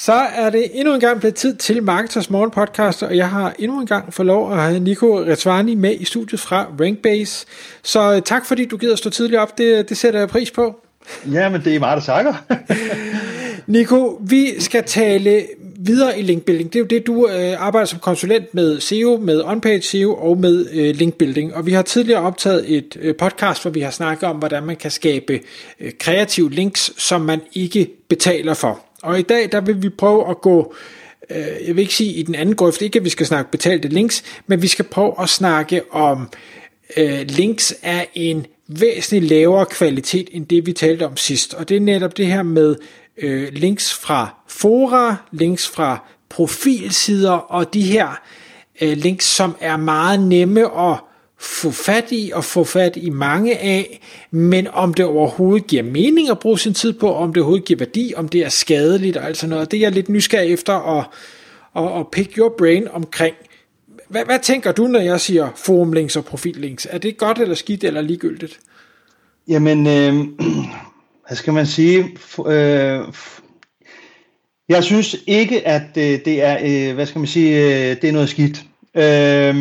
Så er det endnu en gang blevet tid til Marketers Morgen podcast, og jeg har endnu en gang fået lov at have Nico Retvani med i studiet fra Rankbase. Så øh, tak fordi du gider stå tidligt op, det, det sætter jeg pris på. Ja, men det er meget, der takker. Nico, vi skal tale videre i linkbuilding. Det er jo det, du øh, arbejder som konsulent med SEO, med on-page SEO og med øh, linkbuilding. Og vi har tidligere optaget et øh, podcast, hvor vi har snakket om, hvordan man kan skabe øh, kreative links, som man ikke betaler for. Og i dag, der vil vi prøve at gå, øh, jeg vil ikke sige i den anden grøft, ikke at vi skal snakke betalte links, men vi skal prøve at snakke om øh, links af en væsentlig lavere kvalitet end det, vi talte om sidst. Og det er netop det her med øh, links fra fora, links fra profilsider og de her øh, links, som er meget nemme at få fat i og få fat i mange af, men om det overhovedet giver mening at bruge sin tid på, om det overhovedet giver værdi, om det er skadeligt og alt sådan noget. Det er jeg lidt nysgerrig efter at, at, at pick your brain omkring. Hvad, hvad tænker du, når jeg siger forumlinks og profillinks? Er det godt eller skidt eller ligegyldigt? Jamen, øh, hvad skal man sige? Øh, jeg synes ikke, at øh, det er, øh, hvad skal man sige, øh, det er noget skidt. Øh,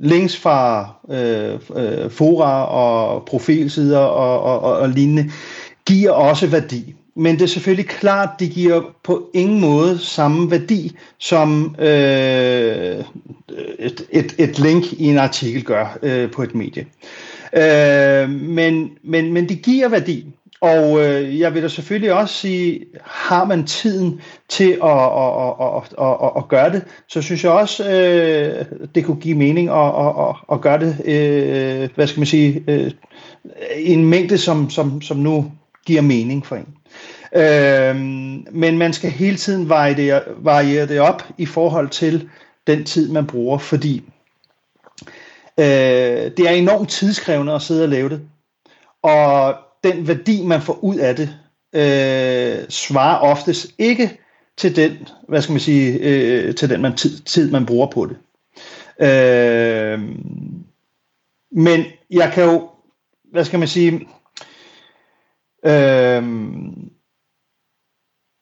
links fra øh, øh, fora og profilsider og, og, og, og lignende giver også værdi. Men det er selvfølgelig klart, de giver på ingen måde samme værdi, som øh, et, et, et link i en artikel gør øh, på et medie. Øh, men, men, men de giver værdi. Og øh, jeg vil da selvfølgelig også sige, har man tiden til at, at, at, at, at, at gøre det, så synes jeg også, øh, det kunne give mening at, at, at at gøre det, øh, hvad skal man sige, øh, en mængde, som, som, som nu giver mening for en. Øh, men man skal hele tiden variere, variere det op i forhold til den tid, man bruger, fordi øh, det er enormt tidskrævende at sidde og lave det. Og den værdi, man får ud af det, øh, svarer oftest ikke til den, hvad skal man sige, øh, til den man tid, tid, man bruger på det. Øh, men jeg kan jo, hvad skal man sige, øh,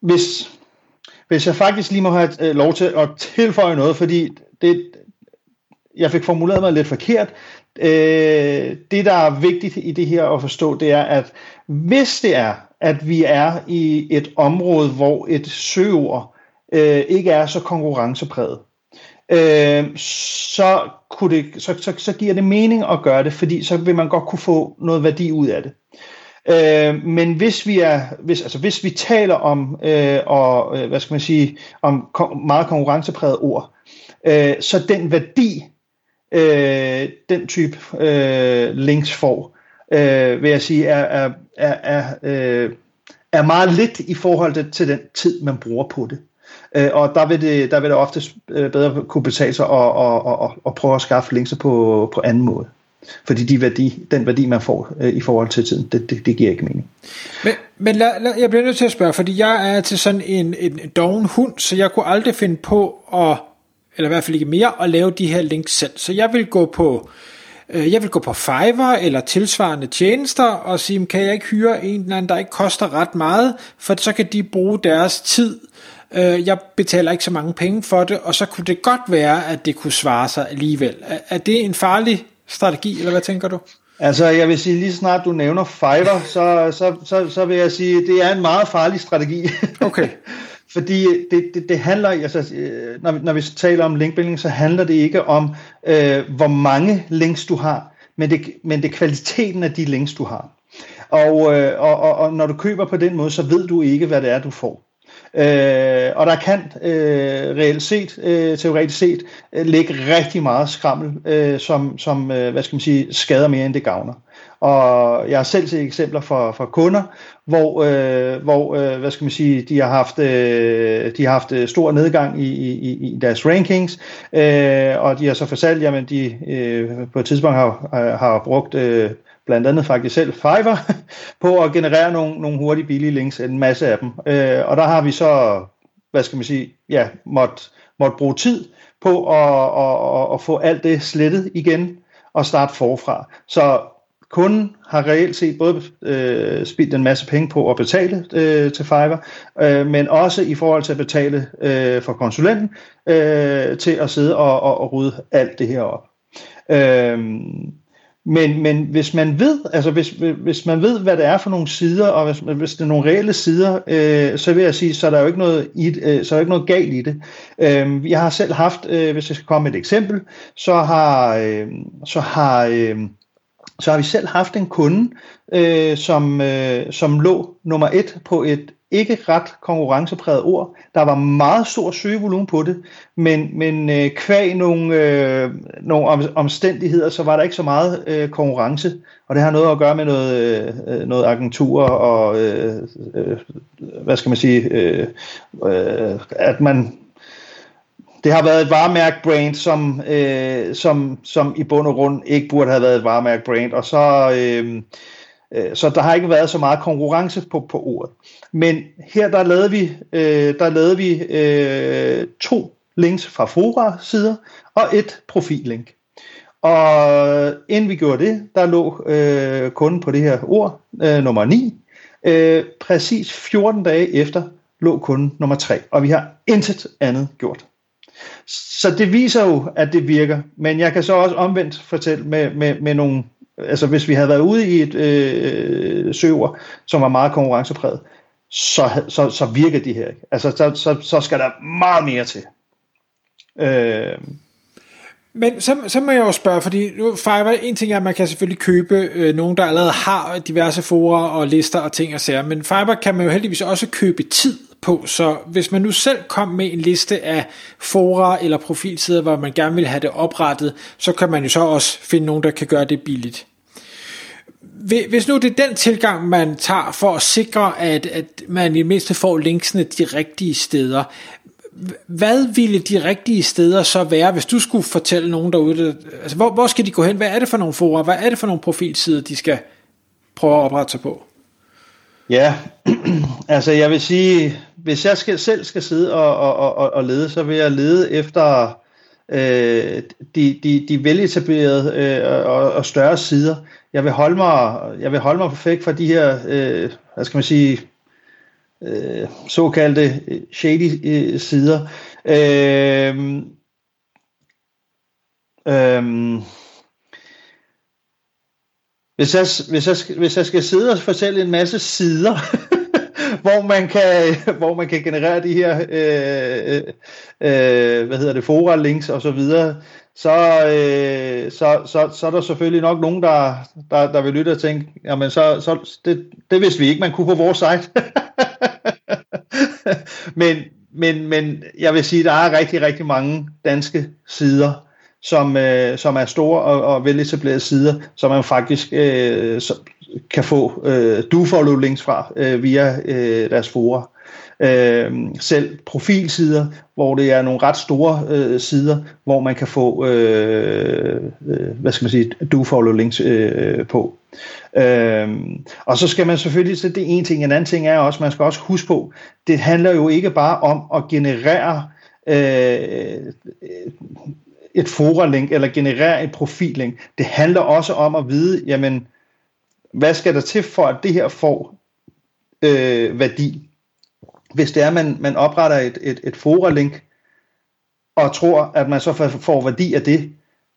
hvis, hvis jeg faktisk lige må have øh, lov til at tilføje noget, fordi det, jeg fik formuleret mig lidt forkert. Øh, det, der er vigtigt i det her at forstå, det er, at hvis det er, at vi er i et område, hvor et søgeord øh, ikke er så konkurrencepræget, øh, så, kunne det, så, så, så giver det mening at gøre det, fordi så vil man godt kunne få noget værdi ud af det. Øh, men hvis vi er, hvis, altså hvis vi taler om øh, og øh, hvad skal man sige, om kon- meget konkurrencepræget ord, øh, så den værdi øh, den type øh, links får, øh, vil jeg sige, er, er, er, er, øh, er meget lidt i forhold til den tid, man bruger på det. Øh, og der vil, det, der vil det ofte øh, bedre kunne betale sig at, at, at, at prøve at skaffe links på, på anden måde. Fordi de værdi, den værdi, man får øh, i forhold til tiden, det, det, det giver ikke mening. Men, men lad, lad, jeg bliver nødt til at spørge, fordi jeg er til sådan en, en doven hund, så jeg kunne aldrig finde på at eller i hvert fald ikke mere, at lave de her links selv. Så jeg vil gå på øh, jeg vil gå på Fiverr eller tilsvarende tjenester og sige, kan jeg ikke hyre en eller anden, der ikke koster ret meget, for så kan de bruge deres tid. Øh, jeg betaler ikke så mange penge for det, og så kunne det godt være, at det kunne svare sig alligevel. Er det en farlig strategi, eller hvad tænker du? Altså, jeg vil sige, lige snart du nævner Fiverr, så, så, så, så vil jeg sige, det er en meget farlig strategi. Okay. Fordi det, det, det handler, altså, øh, når, når vi taler om linkbuilding, så handler det ikke om, øh, hvor mange links du har, men det, men det er kvaliteten af de links, du har. Og, øh, og, og, og når du køber på den måde, så ved du ikke, hvad det er, du får. Øh, og der kan øh, reelt set, øh, teoretisk set, øh, ligge rigtig meget skrammel, øh, som, som øh, hvad skal man sige, skader mere end det gavner. Og jeg har selv set eksempler fra, fra kunder, hvor, øh, hvor øh, hvad skal man sige, de har haft, øh, de har haft øh, stor nedgang i, i, i deres rankings, øh, og de har så fortalt, jamen de øh, på et tidspunkt har, øh, har brugt øh, blandt andet faktisk selv Fiverr, på at generere nogle, nogle hurtige, billige links, en masse af dem. Øh, og der har vi så, hvad skal man sige, ja, måtte, måtte bruge tid på at, at, at, at få alt det slettet igen og starte forfra. Så kunden har reelt set både øh, spildt en masse penge på at betale øh, til Fiverr, øh, men også i forhold til at betale øh, for konsulenten øh, til at sidde og, og, og rydde alt det her op. Øh, men, men hvis man ved, altså hvis, hvis man ved, hvad det er for nogle sider, og hvis, hvis det er nogle reelle sider, øh, så vil jeg sige, så er der jo ikke noget, i, øh, så er der ikke noget galt i det. Øh, jeg har selv haft, øh, hvis jeg skal komme med et eksempel, så har, øh, så har øh, så har vi selv haft en kunde, øh, som, øh, som lå nummer et på et ikke ret konkurrencepræget ord. Der var meget stor søgevolumen på det, men, men øh, kvæg nogle, øh, nogle om, omstændigheder, så var der ikke så meget øh, konkurrence. Og det har noget at gøre med noget, øh, noget agentur og, øh, øh, hvad skal man sige, øh, øh, at man det har været et varemærk brand, som, øh, som, som i bund og grund ikke burde have været et varemærk brand, og så, øh, øh, så der har ikke været så meget konkurrence på, på ordet. Men her der lavede vi, øh, der lavede vi øh, to links fra Fora-sider og et profillink. Og inden vi gjorde det, der lå øh, kunden på det her ord, øh, nummer 9. Øh, præcis 14 dage efter lå kunden nummer 3, og vi har intet andet gjort. Så det viser jo, at det virker. Men jeg kan så også omvendt fortælle med, med, med nogle... Altså hvis vi havde været ude i et øh, søver, som var meget konkurrencepræget, så, så, så virker de her ikke. Altså så, så, så skal der meget mere til. Øh, men så, så må jeg jo spørge, fordi nu Fiverr, en ting er, at man kan selvfølgelig købe øh, nogen, der allerede har diverse forer og lister og ting og sager, men Fiverr kan man jo heldigvis også købe tid på, så hvis man nu selv kom med en liste af fora eller profilsider, hvor man gerne vil have det oprettet, så kan man jo så også finde nogen, der kan gøre det billigt. Hvis nu det er den tilgang, man tager for at sikre, at, at man i det mindste får linksene de rigtige steder, hvad ville de rigtige steder så være, hvis du skulle fortælle nogen derude, altså hvor, hvor skal de gå hen, hvad er det for nogle fora, hvad er det for nogle profilsider, de skal prøve at oprette sig på? Ja, altså jeg vil sige, hvis jeg skal, selv skal sidde og, og, og, og lede, så vil jeg lede efter øh, de, de, de veletablerede øh, og, og større sider. Jeg vil holde mig, jeg vil holde mig perfekt for de her, øh, hvad skal man sige, øh, såkaldte øh, shady øh, sider. Øh, øh, hvis jeg, hvis, jeg, hvis jeg skal sidde og fortælle en masse sider, hvor man kan hvor man kan generere de her øh, øh, øh hvad hedder det fora links og så videre så, øh, så, så, så er der selvfølgelig nok nogen der, der, der vil lytte og tænke jamen så, så det, det vidste vi ikke man kunne på vores site. Men, men, men jeg vil sige der er rigtig rigtig mange danske sider som, øh, som er store og, og veletablerede sider, som man faktisk øh, så, kan få øh, do-follow links fra øh, via øh, deres fora. Øh, selv profilsider, hvor det er nogle ret store øh, sider, hvor man kan få øh, øh, hvad skal man sige, do-follow links øh, på. Øh, og så skal man selvfølgelig, så det er en ting, en anden ting er også, man skal også huske på, det handler jo ikke bare om at generere øh, et foralink eller generere et profil-link. Det handler også om at vide, jamen, hvad skal der til for, at det her får øh, værdi? Hvis det er, at man, man opretter et, et, et fora-link, og tror, at man så får værdi af det,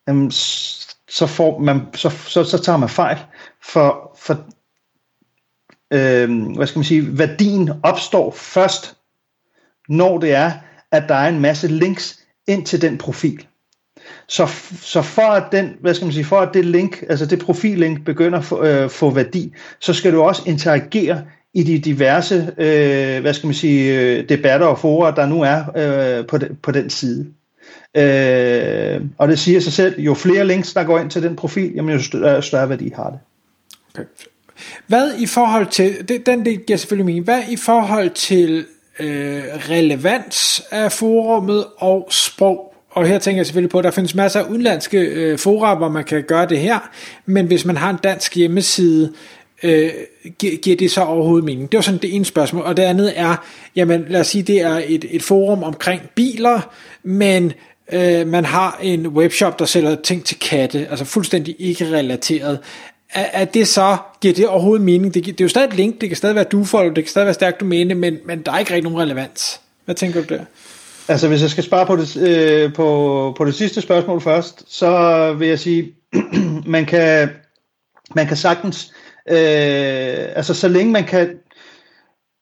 jamen, så, får man, så, så, så tager man fejl. For, for øh, hvad skal man sige, værdien opstår først, når det er, at der er en masse links ind til den profil. Så, så for at den, hvad skal man sige, for at det link, altså det profillink begynder at få, øh, få værdi, så skal du også interagere i de diverse, øh, hvad skal man sige, øh, debatter og forer, der nu er øh, på, de, på den side. Øh, og det siger sig selv, jo flere links, der går ind til den profil, jamen jo større, øh, større værdi har det. Okay. Hvad i forhold til, det, den del giver selvfølgelig mening, hvad i forhold til øh, relevans af forummet og sprog? Og her tænker jeg selvfølgelig på, at der findes masser af udenlandske øh, fora, hvor man kan gøre det her, men hvis man har en dansk hjemmeside, øh, giver det så overhovedet mening? Det var sådan det ene spørgsmål. Og det andet er, jamen lad os sige, det er et, et forum omkring biler, men øh, man har en webshop, der sælger ting til katte, altså fuldstændig ikke relateret. Er, er det så, giver det overhovedet mening? Det, det er jo stadig et link, det kan stadig være dufolk, det kan stadig være stærkt domæne, men, men der er ikke rigtig nogen relevans. Hvad tænker du der? Altså hvis jeg skal spare på det, øh, på, på det sidste spørgsmål først, så vil jeg sige, man kan, man kan sagtens, øh, altså så længe man kan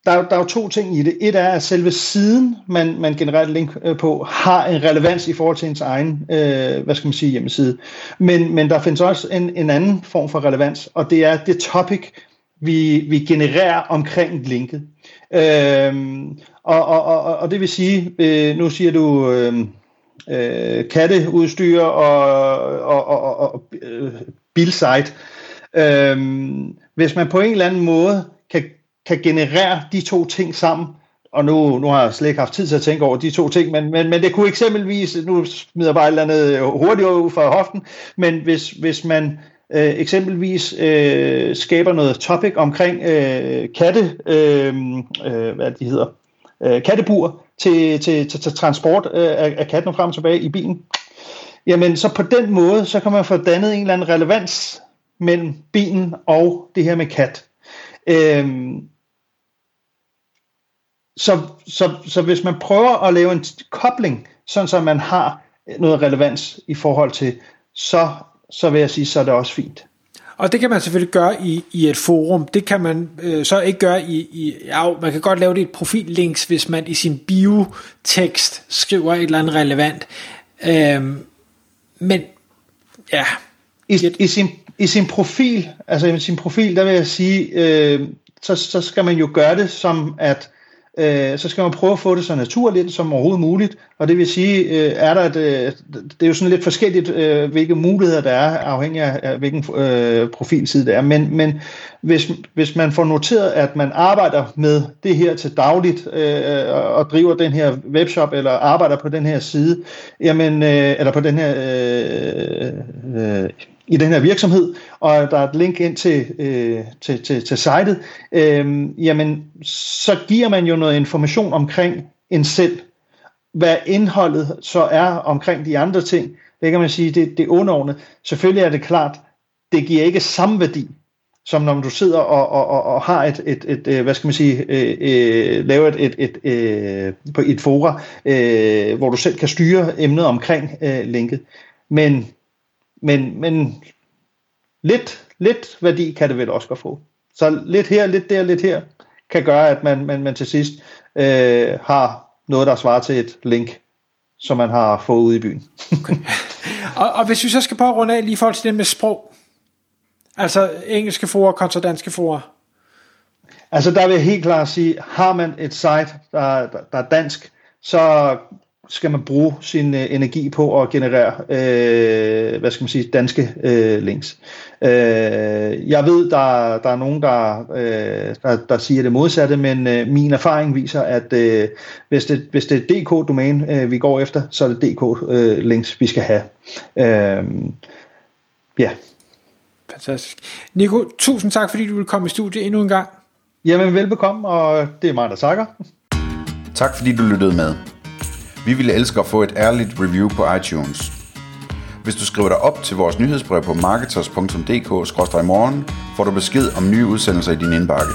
der, der er jo to ting i det. Et er, at selve siden, man, man genererer link øh, på, har en relevans i forhold til ens egen, øh, hvad skal man sige, hjemmeside. Men, men der findes også en, en anden form for relevans, og det er det topic, vi, vi genererer omkring linket. Øhm, og, og, og, og det vil sige, øh, nu siger du øh, øh, katteudstyr og, og, og, og, og øh, bilsite. Øhm, hvis man på en eller anden måde kan kan generere de to ting sammen, og nu, nu har jeg slet ikke haft tid til at tænke over de to ting, men, men, men det kunne eksempelvis, nu smider jeg bare et eller andet hurtigt ud fra hoften, men hvis, hvis man øh, eksempelvis øh, skaber noget topic omkring øh, katte, øh, øh, hvad de hedder, øh, kattebur til, til, til, til transport øh, af, af katten frem og tilbage i bilen, jamen så på den måde, så kan man få dannet en eller anden relevans mellem bilen og det her med kat. Øhm, så, så, så hvis man prøver at lave en kobling, sådan så man har noget relevans i forhold til, så, så vil jeg sige, så er det også fint. Og det kan man selvfølgelig gøre i, i et forum. Det kan man øh, så ikke gøre i, i ja, man kan godt lave det i et profillinks, hvis man i sin biotekst skriver et eller andet relevant. Øhm, men ja. I, i, sin, I sin profil, altså i sin profil, der vil jeg sige, øh, så, så skal man jo gøre det som at øh, så skal man prøve at få det så naturligt som overhovedet muligt. Og det vil sige, øh, er der et, øh, det er jo sådan lidt forskelligt, øh, hvilke muligheder der er, afhængig af, af hvilken øh, profilside det er. Men, men hvis, hvis man får noteret, at man arbejder med det her til dagligt, øh, og driver den her webshop, eller arbejder på den her side, jamen, øh, eller på den her øh, øh, i den her virksomhed, og der er et link ind til, øh, til, til, til sitet, øh, jamen så giver man jo noget information omkring en selv. Hvad indholdet så er omkring de andre ting, det kan man sige, det, det er underordnet. Selvfølgelig er det klart, det giver ikke samme værdi, som når du sidder og, og, og, og har et, et, et, øh, hvad skal man sige, øh, øh, laver et, et, et, øh, på et fora, øh, hvor du selv kan styre emnet omkring øh, linket. Men men, men lidt, lidt værdi kan det vel også godt få. Så lidt her, lidt der, lidt her, kan gøre, at man, man, man til sidst øh, har noget, der svarer til et link, som man har fået ude i byen. okay. og, og hvis vi så skal prøve at runde af lige i forhold til det med sprog, altså engelske for kontra danske for. Altså der vil jeg helt klart sige, har man et site, der, der, der er dansk, så skal man bruge sin øh, energi på at generere, øh, hvad skal man sige, danske øh, links. Øh, jeg ved, der, der er nogen, der, øh, der, der siger det modsatte, men øh, min erfaring viser, at øh, hvis, det, hvis det er DK-domæne, øh, vi går efter, så er det DK-links, øh, vi skal have. Øh, ja. Fantastisk. Nico, tusind tak, fordi du vil komme i studiet endnu en gang. Jamen, velbekomme, og det er mig, der takker. Tak fordi du lyttede med. Vi ville elske at få et ærligt review på iTunes. Hvis du skriver dig op til vores nyhedsbrev på marketers.dk-morgen, får du besked om nye udsendelser i din indbakke.